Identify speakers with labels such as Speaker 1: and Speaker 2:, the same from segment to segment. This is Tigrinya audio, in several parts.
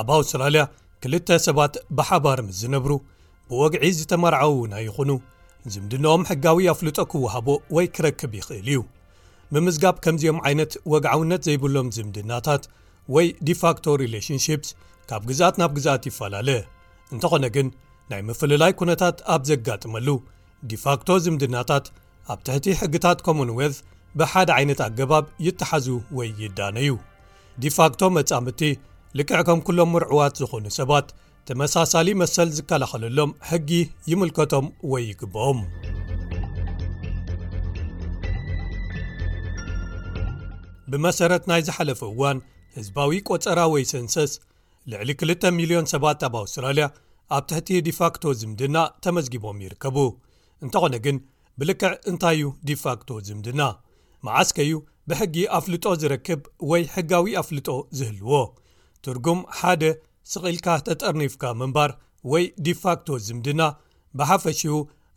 Speaker 1: ኣብ ኣውስትራልያ ክልተ ሰባት ብሓባር ምስ ዝነብሩ ብወግዒ ዝተመርዓዉ እውን ኣይኹኑ ዝምድንኦም ሕጋዊ ኣፍልጦ ክወሃቦ ወይ ክረክብ ይኽእል እዩ ምምዝጋብ ከምዚኦም ዓይነት ወግዓውነት ዘይብሎም ዝምድናታት ወይ ዲፋክቶ ሪሌሽንሽፕስ ካብ ግዝኣት ናብ ግዝኣት ይፈላለ እንተኾነ ግን ናይ ምፍልላይ ኩነታት ኣብ ዘጋጥመሉ ዲፋክቶ ዝምድናታት ኣብ ትሕቲ ሕግታት ኮሞንወልት ብሓደ ዓይነት ኣገባብ ይተሓዙ ወይ ይዳነዩ ዲፋክቶ መፃምድቲ ልክዕ ከም ኩሎም ምርዕዋት ዝኾኑ ሰባት ተመሳሳሊ መሰል ዝከላኸለሎም ሕጊ ይምልከቶም ወይ ይግብኦም ብመሰረት ናይ ዝሓለፈ እዋን ህዝባዊ ቆፀራ ወይ ሰንሰስ ልዕሊ 2 ሚልዮን ሰባት ኣብ ኣውስትራልያ ኣብ ትሕቲ ዲፋክቶ ዝምድና ተመዝጊቦም ይርከቡ እንተኾነ ግን ብልክዕ እንታይ እዩ ዲፋክቶ ዝምድና መዓስከዩ ብሕጊ ኣፍልጦ ዝረክብ ወይ ሕጋዊ ኣፍልጦ ዝህልዎ ትርጉም ሓደ ስቒልካ ተጠርኒፍካ ምንባር ወይ ዲፋክቶ ዝምድና ብሓፈሽኡ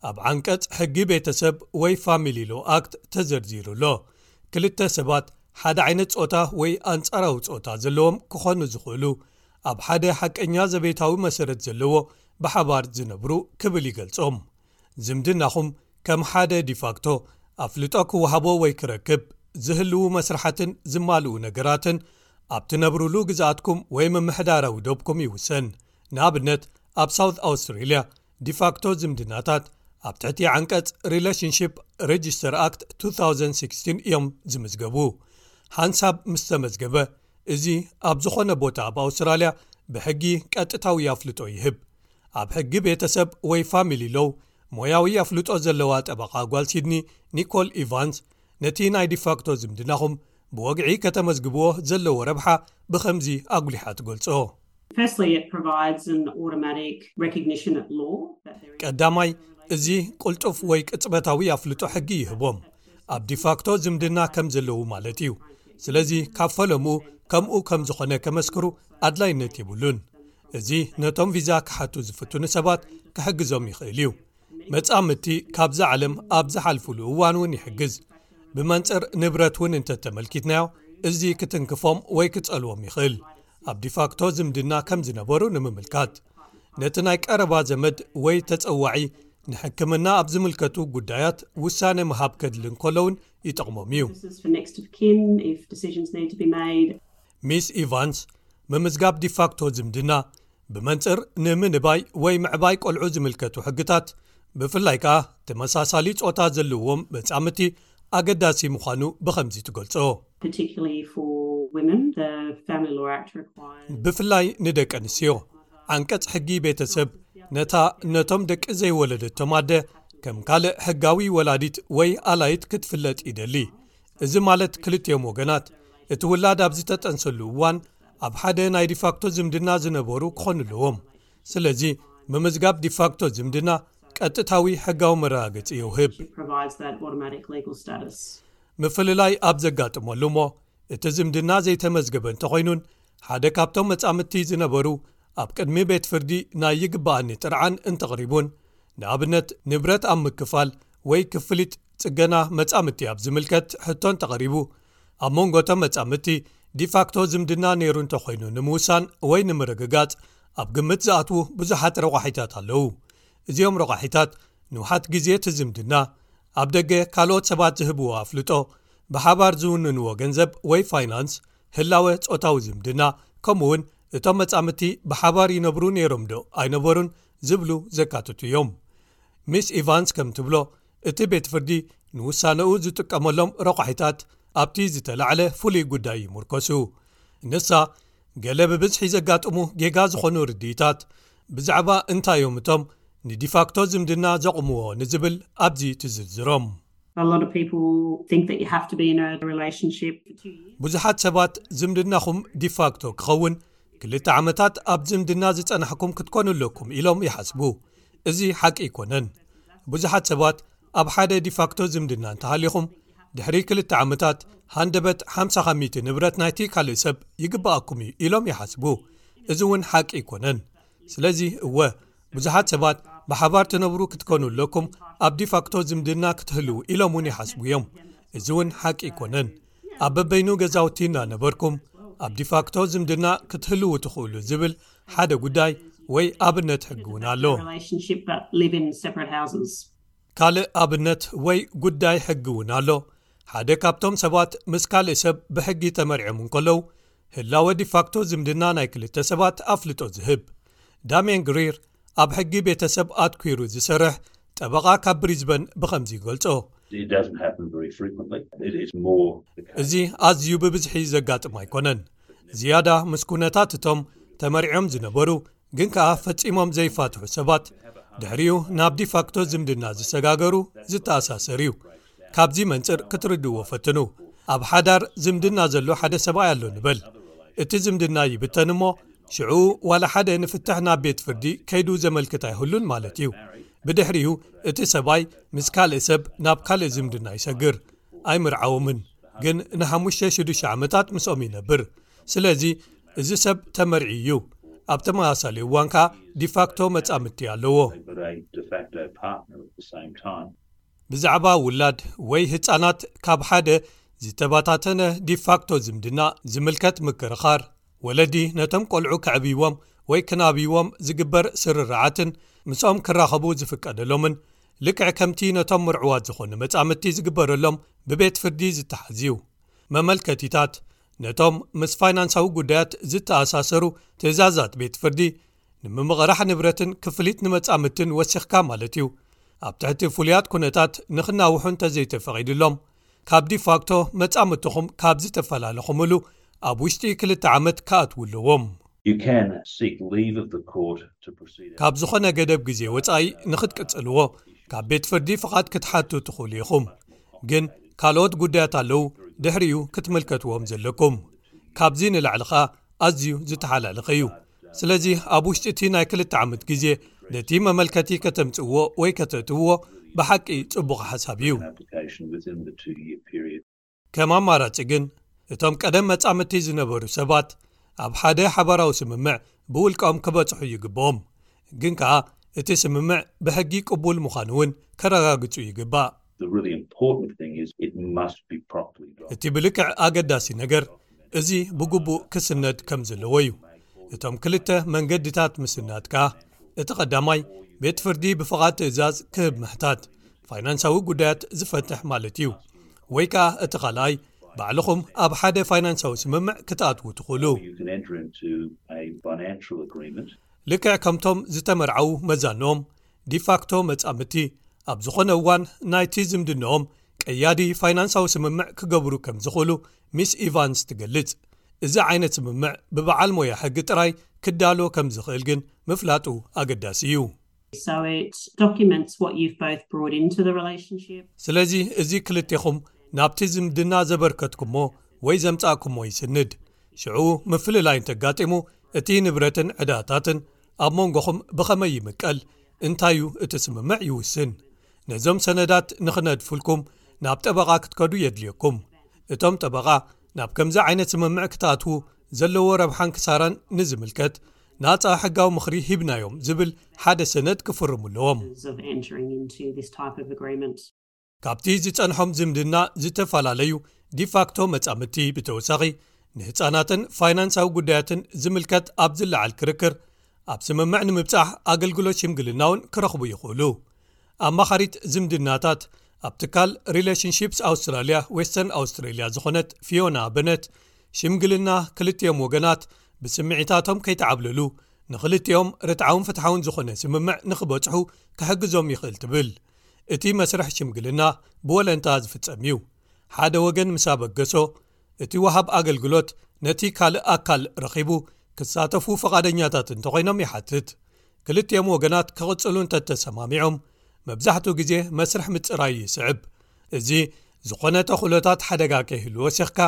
Speaker 1: ኣብ ዓንቀጽ ሕጊ ቤተሰብ ወይ ፋሚሊሎ ኣክት ተዘርዚሩ ኣሎ ክልተ ሰባት ሓደ ዓይነት ፆታ ወይ ኣንጻራዊ ፆታ ዘለዎም ክኾኑ ዝኽእሉ ኣብ ሓደ ሓቀኛ ዘቤታዊ መሰረት ዘለዎ ብሓባር ዝነብሩ ክብል ይገልጾም ዝምድናኹም ከም ሓደ ዲፋክቶ ኣፍልጦ ክወሃቦ ወይ ክረክብ ዝህልዉ መስርሓትን ዝማልኡ ነገራትን ኣብ ትነብሩሉ ግዝኣትኩም ወይ ምምሕዳራዊ ዶብኩም ይውሰን ንኣብነት ኣብ ሳውት ኣውስትራልያ ዲፋክቶ ዝምድናታት ኣብ ትሕቲ ዓንቀጽ ሪለሽንሽፕ ረጅስተር ኣክት 2016 እዮም ዝምዝገቡ ሓንሳብ ምስ ተመዝገበ እዚ ኣብ ዝኾነ ቦታ ኣብ ኣውስትራልያ ብሕጊ ቀጥታዊ ኣፍልጦ ይህብ ኣብ ሕጊ ቤተሰብ ወይ ፋሚሊ ሎው ሞያዊ ኣፍልጦ ዘለዋ ጠበቓ ጓል ሲድኒ ኒኮል ኢቫንስ ነቲ ናይ ዲፋክቶ ዝምድናኹም ብወግዒ ከተመዝግብዎ ዘለዎ ረብሓ ብኸምዚ ኣጕሊሓ ትገልጾ ቀዳማይ፣ እዚ ቅልጡፍ ወይ ቅጽበታዊ ኣፍልጦ ሕጊ ይህቦም፣ ኣብ ዲፋክቶ ዝምድና ከም ዘለዉ ማለት እዩ። ስለዚ ካብ ፈለምኡ ከምኡ ከም ዝዀነ ከመስክሩ ኣድላይነት የብሉን። እዚ ነቶም ቪዛ ክሓቱ ዝፍትኑ ሰባት ክሕግዞም ይኽእል እዩ። መጻምድቲ ካብዛ ዓለም ኣብ ዝሓልፍሉ እዋን እውን ይሕግዝ። ብመንጽር ንብረት እውን እንተ ተመልኪትናዮ እዚ ክትንክፎም ወይ ክጸልዎም ይኽእል። ኣብ ዲፋክቶ ዝምድና ከም ዝነበሩ ንምምልካት ነቲ ናይ ቀረባ ዘመድ ወይ ተጸዋዒ ንሕክምና ኣብ ዝምልከቱ ጉዳያት ውሳነ ምሃብ ከድሊ እንከሎ ውን ይጠቕሞም እዩ ሚስ ኢቫንስ ምምዝጋብ ዲፋክቶ ዝምድና ብመንፅር ንምንባይ ወይ ምዕባይ ቆልዑ ዝምልከቱ ሕግታት ብፍላይ ከኣ ተመሳሳሊ ፆታ ዘለዎም መፃምቲ ኣገዳሲ ምዃኑ ብኸምዚ ትገልጾ። ብፍላይ ንደቂ ኣንስትዮ፣ ዓንቀጽ ሕጊ ቤተሰብ ነታ ነቶም ደቂ ዘይወለደቶም ኣደ ከም ካልእ ሕጋዊ ወላዲት ወይ ኣላዪት ክትፍለጥ ይደሊ። እዚ ማለት ክልቲኦም ወገናት እቲ ውላድ ኣብ ዝተጠንሰሉ እዋን ኣብ ሓደ ናይ ዲፋክቶ ዝምድና ዝነበሩ ክዀኑ ኣለዎም። ስለዚ ምምዝጋብ ዲፋክቶ ዝምድና፣ ቀጥታዊ ሕጋዊ መረጋገጺ የውህብ። ምፍልላይ ኣብ ዘጋጥመሉ እሞ እቲ ዝምድና ዘይተመዝገበ እንተኾይኑን ሓደ ካብቶም መጻምድቲ ዝነበሩ ኣብ ቅድሚ ቤት ፍርዲ ናይ ይግበኣኒ ጥርዓን እንተቕሪቡን ንኣብነት ንብረት ኣብ ምክፋል ወይ ክፍሊት ጽገና መጻምድቲ ኣብ ዝምልከት ሕቶ እንተቐሪቡ ኣብ መንጎቶም መጻምድቲ ዲፋክቶ ዝምድና ነይሩ እንተኾይኑ ንምውሳን ወይ ንምርግጋጽ ኣብ ግምት ዝኣትዉ ብዙሓት ረቋሒታት ኣለዉ እዚኦም ረቋሒታት ንውሓት ግዜ ትዝምድና ኣብ ደገ ካልኦት ሰባት ዝህብዎ ኣፍልጦ ብሓባር ዝውንንዎ ገንዘብ ወይ ፋይናንስ ህላወ ፆታዊ ዝምድና ከምኡ ውን እቶም መፃምድቲ ብሓባር ይነብሩ ነይሮም ዶ ኣይነበሩን ዝብሉ ዘካትቱ እዮም ሚስ ኢቫንስ ከም ትብሎ እቲ ቤት ፍርዲ ንውሳነኡ ዝጥቀመሎም ረቋሒታት ኣብቲ ዝተላዕለ ፍሉይ ጉዳይ ይምርኮሱ ንሳ ገለ ብብዝሒ ዘጋጥሙ ጌጋ ዝኾኑ ርድኢታት ብዛዕባ እንታይ እዮም እቶም ንዲፋክቶ ዝምድና ዘቑምዎ ንዝብል ኣብዚ ትዝርዝሮም። ብዙሓት ሰባት ዝምድናኹም ዲፋክቶ ክኸውን ክልተ ዓመታት ኣብ ዝምድና ዝጸናሕኩም ክትኮኑ ኣለኩም ኢሎም ይሓስቡ እዚ ሓቂ ኣይኮነን ብዙሓት ሰባት ኣብ ሓደ ዲፋክቶ ዝምድና እንተሃሊኹም ድሕሪ ክልተ ዓመታት ሃንደበት ሓምሳ ካብ ሚእቲ ንብረት ናይቲ ካልእ ሰብ ይግብኣኩም እዩ ኢሎም ይሓስቡ እዚ እውን ሓቂ ኣይኮነን ስለዚ እወ ብዙሓት ሰባት ብሓባር ትነብሩ ክትከኑ ኣለኩም ኣብ ዲፋክቶ ዝምድና ክትህልው ኢሎም እውን ይሓስቡ እዮም እዚ እውን ሓቂ ኣይኮነን ኣብ በበይኑ ገዛውቲ እናነበርኩም ኣብ ዲፋክቶ ዝምድና ክትህልው ትኽእሉ ዝብል ሓደ ጉዳይ ወይ ኣብነት ሕጊ እውን ኣሎ ካልእ ኣብነት ወይ ጉዳይ ሕጊ እውን ኣሎ ሓደ ካብቶም ሰባት ምስ ካልእ ሰብ ብሕጊ ተመርዖም እንከለዉ ህላወ ዲፋክቶ ዝምድና ናይ ክልተ ሰባት ኣፍልጦ ዝህብ ዳሜን ግሪር ኣብ ሕጊ ቤተሰብ ኣትኲሩ ዝሰርሕ ጠበቓ ካብ ብሪዝበን ብኸምዚ ይገልጾ እዚ ኣዝዩ ብብዝሒ ዘጋጥም ኣይኮነን ዝያዳ ምስ ኩነታት እቶም ተመርዕዮም ዝነበሩ ግን ከኣ ፈጺሞም ዘይፋትሑ ሰባት ድሕሪኡ ናብ ዲፋክቶ ዝምድና ዝሰጋገሩ ዝተኣሳሰር እዩ ካብዚ መንጽር ክትርድዎ ፈትኑ ኣብ ሓዳር ዝምድና ዘሎ ሓደ ሰብኣይ ኣሎ ንበል እቲ ዝምድና ይብተን እሞ ሽዑ ዋላ ሓደ ንፍትሕ ናብ ቤት ፍርዲ ከይዱ ዘመልክት ኣይህሉን ማለት እዩ ብድሕሪኡ እቲ ሰብኣይ ምስ ካልእ ሰብ ናብ ካልእ ዝምድና ይሰግር ኣይምርዓዎምን ግን ንሓሙሽተ ሽዱሽተ ዓመታት ምስኦም ይነብር ስለዚ እዚ ሰብ ተመርዒ እዩ ኣብ ተመሳሳሊ እዋን ከኣ ዲፋክቶ መጻምድቲ ኣለዎ። ብዛዕባ ውላድ ወይ ህጻናት ካብ ሓደ ዝተባታተነ ዲፋክቶ ዝምድና ዝምልከት ምክርኻር ወለዲ ነቶም ቆልዑ ከዕብይዎም ወይ ክናብይዎም ዝግበር ስርርዓትን ምስኦም ክራኸቡ ዝፍቀደሎምን ልክዕ ከምቲ ነቶም ምርዑዋት ዝኾኑ መጻምድቲ ዝግበረሎም ብቤት ፍርዲ ዝተሓዝዩ መመልከቲታት ነቶም ምስ ፋይናንሳዊ ጉዳያት ዝተኣሳሰሩ ትእዛዛት ቤት ፍርዲ ንምምቕራሕ ንብረትን ክፍሊት ንመጻምድትን ወሲኽካ ማለት እዩ ኣብ ትሕቲ ፍሉያት ኩነታት ንክናውሑ እንተዘይተፈቒዱሎም ካብ ዲፋክቶ መጻምድትኹም ካብ ዝተፈላለኹምሉ ኣብ ውሽጢ ክልተ ዓመት ክኣትዉ ኣለዎም። ካብ ዝኾነ ገደብ ግዜ ወጻኢ ንክትቅጽልዎ ካብ ቤት ፍርዲ ፍቓድ ክትሓቱ ትኽእሉ ኢኹም፣ ግን ካልኦት ጉዳያት ኣለዉ ድሕሪኡ ክትምልከትዎም ዘለኩም። ካብዚ ንላዕሊ ከኣ ኣዝዩ ዝተሓላለኸ እዩ። ስለዚ ኣብ ውሽጢ እቲ ናይ ክልተ ዓመት ግዜ ነቲ መመልከቲ ከተምጽእዎ ወይ ከተእትውዎ ብሓቂ ጽቡቕ ሓሳብ እዩ ከም ኣማራጺ ግን እቶም ቀደም መጻምድቲ ዝነበሩ ሰባት ኣብ ሓደ ሓባራዊ ስምምዕ ብውልቃኦም ክበጽሑ ይግብኦም ግን ከኣ እቲ ስምምዕ ብሕጊ ቅቡል ምዃኑ እውን ከረጋግጹ ይግባእ እቲ ብልክዕ ኣገዳሲ ነገር እዚ ብግቡእ ክስነድ ከም ዘለዎ እዩ እቶም ክልተ መንገድታት ምስናድ ከኣ እቲ ቀዳማይ ቤት ፍርዲ ብፍቓድ ትእዛዝ ክህብ ምሕታት ፋይናንሳዊ ጉዳያት ዝፈትሕ ማለት እዩ ወይ ከኣ እቲ ኻልኣይ ባዕልኹም ኣብ ሓደ ፋይናንሳዊ ስምምዕ ክትኣትዉ ትኽእሉ ልክዕ ከምቶም ዝተመርዓዉ መዛንኦም ዲፋክቶ መጻምድቲ ኣብ ዝኾነ እዋን ናይቲ ዝምድነኦም ቀያዲ ፋይናንሳዊ ስምምዕ ክገብሩ ከም ዝኽእሉ ሚስ ኢቫንስ ትገልጽ እዚ ዓይነት ስምምዕ ብበዓል ሞያ ሕጊ ጥራይ ክዳሎ ከም ዝኽእል ግን ምፍላጡ ኣገዳሲ እዩ። ስለዚ እዚ ክልቴኹም ናብቲ ዝምድና ዘበርከትኩሞ ወይ ዘምጻእኩሞ ይስንድ ሽዑ ምፍልላይ እንተጋጢሙ እቲ ንብረትን ዕዳታትን ኣብ መንጎኹም ብኸመይ ይምቀል እንታዩ እቲ ስምምዕ ይውስን ነዞም ሰነዳት ንኽነድፍልኩም ናብ ጠበቓ ክትከዱ የድልየኩም እቶም ጠበቓ ናብ ከምዚ ዓይነት ስምምዕ ክትኣትዉ ዘለዎ ረብሓን ክሳራን ንዝምልከት ናፃ ሕጋዊ ምኽሪ ሂብናዮም ዝብል ሓደ ሰነድ ክፍርሙ ኣለዎም ካብቲ ዝጸንሖም ዝምድና ዝተፈላለዩ ዲፋክቶ መጻምድቲ ብተወሳኺ ንህፃናትን ፋይናንሳዊ ጉዳያትን ዝምልከት ኣብ ዝለዓል ክርክር ኣብ ስምምዕ ንምብጻሕ ኣገልግሎት ሽምግልና እውን ክረኽቡ ይኽእሉ ኣማኻሪት ዝምድናታት ኣብ ትካል ሪላሽንሽፕስ ኣውስትራልያ ወስተርን ኣውስትራልያ ዝኾነት ፊዮና በነት ሽምግልና ክልጥኦም ወገናት ብስምዒታቶም ከይተዓብለሉ ንኽልጥኦም ርትዓውን ፍትሓውን ዝኾነ ስምምዕ ንኽበጽሑ ክሕግዞም ይኽእል ትብል እቲ መስርሕ ሽምግልና ብወለንታ ዝፍጸም እዩ ሓደ ወገን ምስ ኣበገሶ እቲ ውሃብ ኣገልግሎት ነቲ ካልእ ኣካል ረኺቡ ክሳተፉ ፍቓደኛታት እንተኾይኖም ይሓትት ክልትኦም ወገናት ክቕጽሉ እንተተሰማሚዖም መብዛሕትኡ ግዜ መስርሕ ምጽራይ ይስዕብ እዚ ዝኾነ ተኽእሎታት ሓደጋ ከይህሉ ወሲኽካ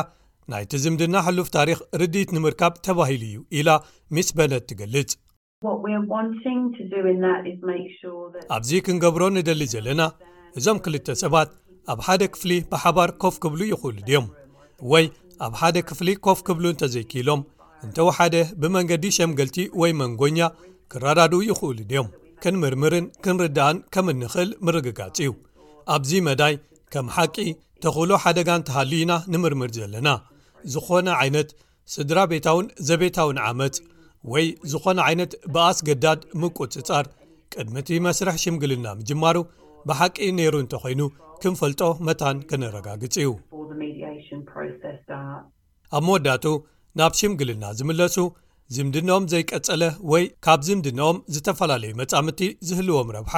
Speaker 1: ናይቲ ዝምድና ሕሉፍ ታሪኽ ርድኢት ንምርካብ ተባሂሉ እዩ ኢላ ሚስ በነት ትገልጽ ኣብዚ ክንገብሮ ንደሊ ዘለና እዞም ክልተ ሰባት ኣብ ሓደ ክፍሊ ብሓባር ኮፍ ክብሉ ይኽእሉ ድዮም ወይ ኣብ ሓደ ክፍሊ ኮፍ ክብሉ እንተዘይክኢሎም እንተወሓደ ብመንገዲ ሸምገልቲ ወይ መንጎኛ ክረዳድኡ ይኽእሉ ድዮም ክንምርምርን ክንርዳእን ከም እንኽእል ምርግጋጽ እዩ ኣብዚ መዳይ ከም ሓቂ ተኽእሎ ሓደጋ እንተሃልዩ ኢና ንምርምር ዘለና ዝኾነ ዓይነት ስድራቤታውን ዘቤታውን ዓመጽ ወይ ዝኾነ ዓይነት ብኣስገዳድ ምቁጽጻር ቅድሚ እቲ መስርሕ ሽምግልና ምጅማሩ ብሓቂ ነይሩ እንተ ዀይኑ ክንፈልጦ መታን ከነረጋግጽ እዩ። ኣብ መወዳእትኡ ናብ ሽምግልና ዝምለሱ ዝምድንኦም ዘይቀጸለ ወይ ካብ ዝምድንኦም ዝተፈላለዩ መጻምድቲ ዝህልዎም ረብሓ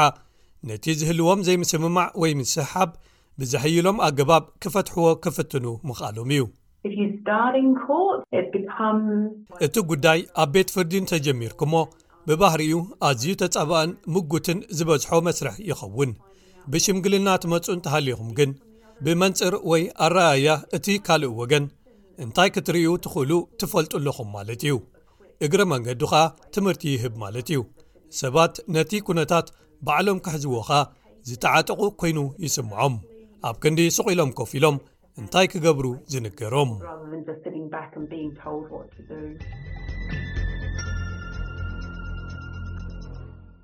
Speaker 1: ነቲ ዝህልዎም ዘይምስምማዕ ወይ ምስሕሓብ ብዘሕይሎም ኣገባብ ክፈትሕዎ ክፍትኑ ምኽኣሎም እዩ። እቲ ጉዳይ ኣብ ቤት ፍርዲ እንተጀሚርኩሞ ብባህሪኡ ኣዝዩ ተጻባእን ምጉትን ዝበዝሖ መስርሕ ይኸውን። ብሽምግልና ትመጹ እንተሃሊኹም ግን ብመንጽር ወይ ኣረኣእያ እቲ ካልእ ወገን እንታይ ክትርእዩ ትኽእሉ ትፈልጡ ኣለኹም ማለት እዩ። እግረ መንገዱ ኸኣ ትምህርቲ ይህብ ማለት እዩ ሰባት ነቲ ኩነታት ባዕሎም ክሕዝዎ ኸ ዝተዓጠቑ ኮይኑ ይስምዖም ኣብ ክንዲ ሱቕ ኢሎም ኮፍ ኢሎም እንታይ ክገብሩ ዝንገሮም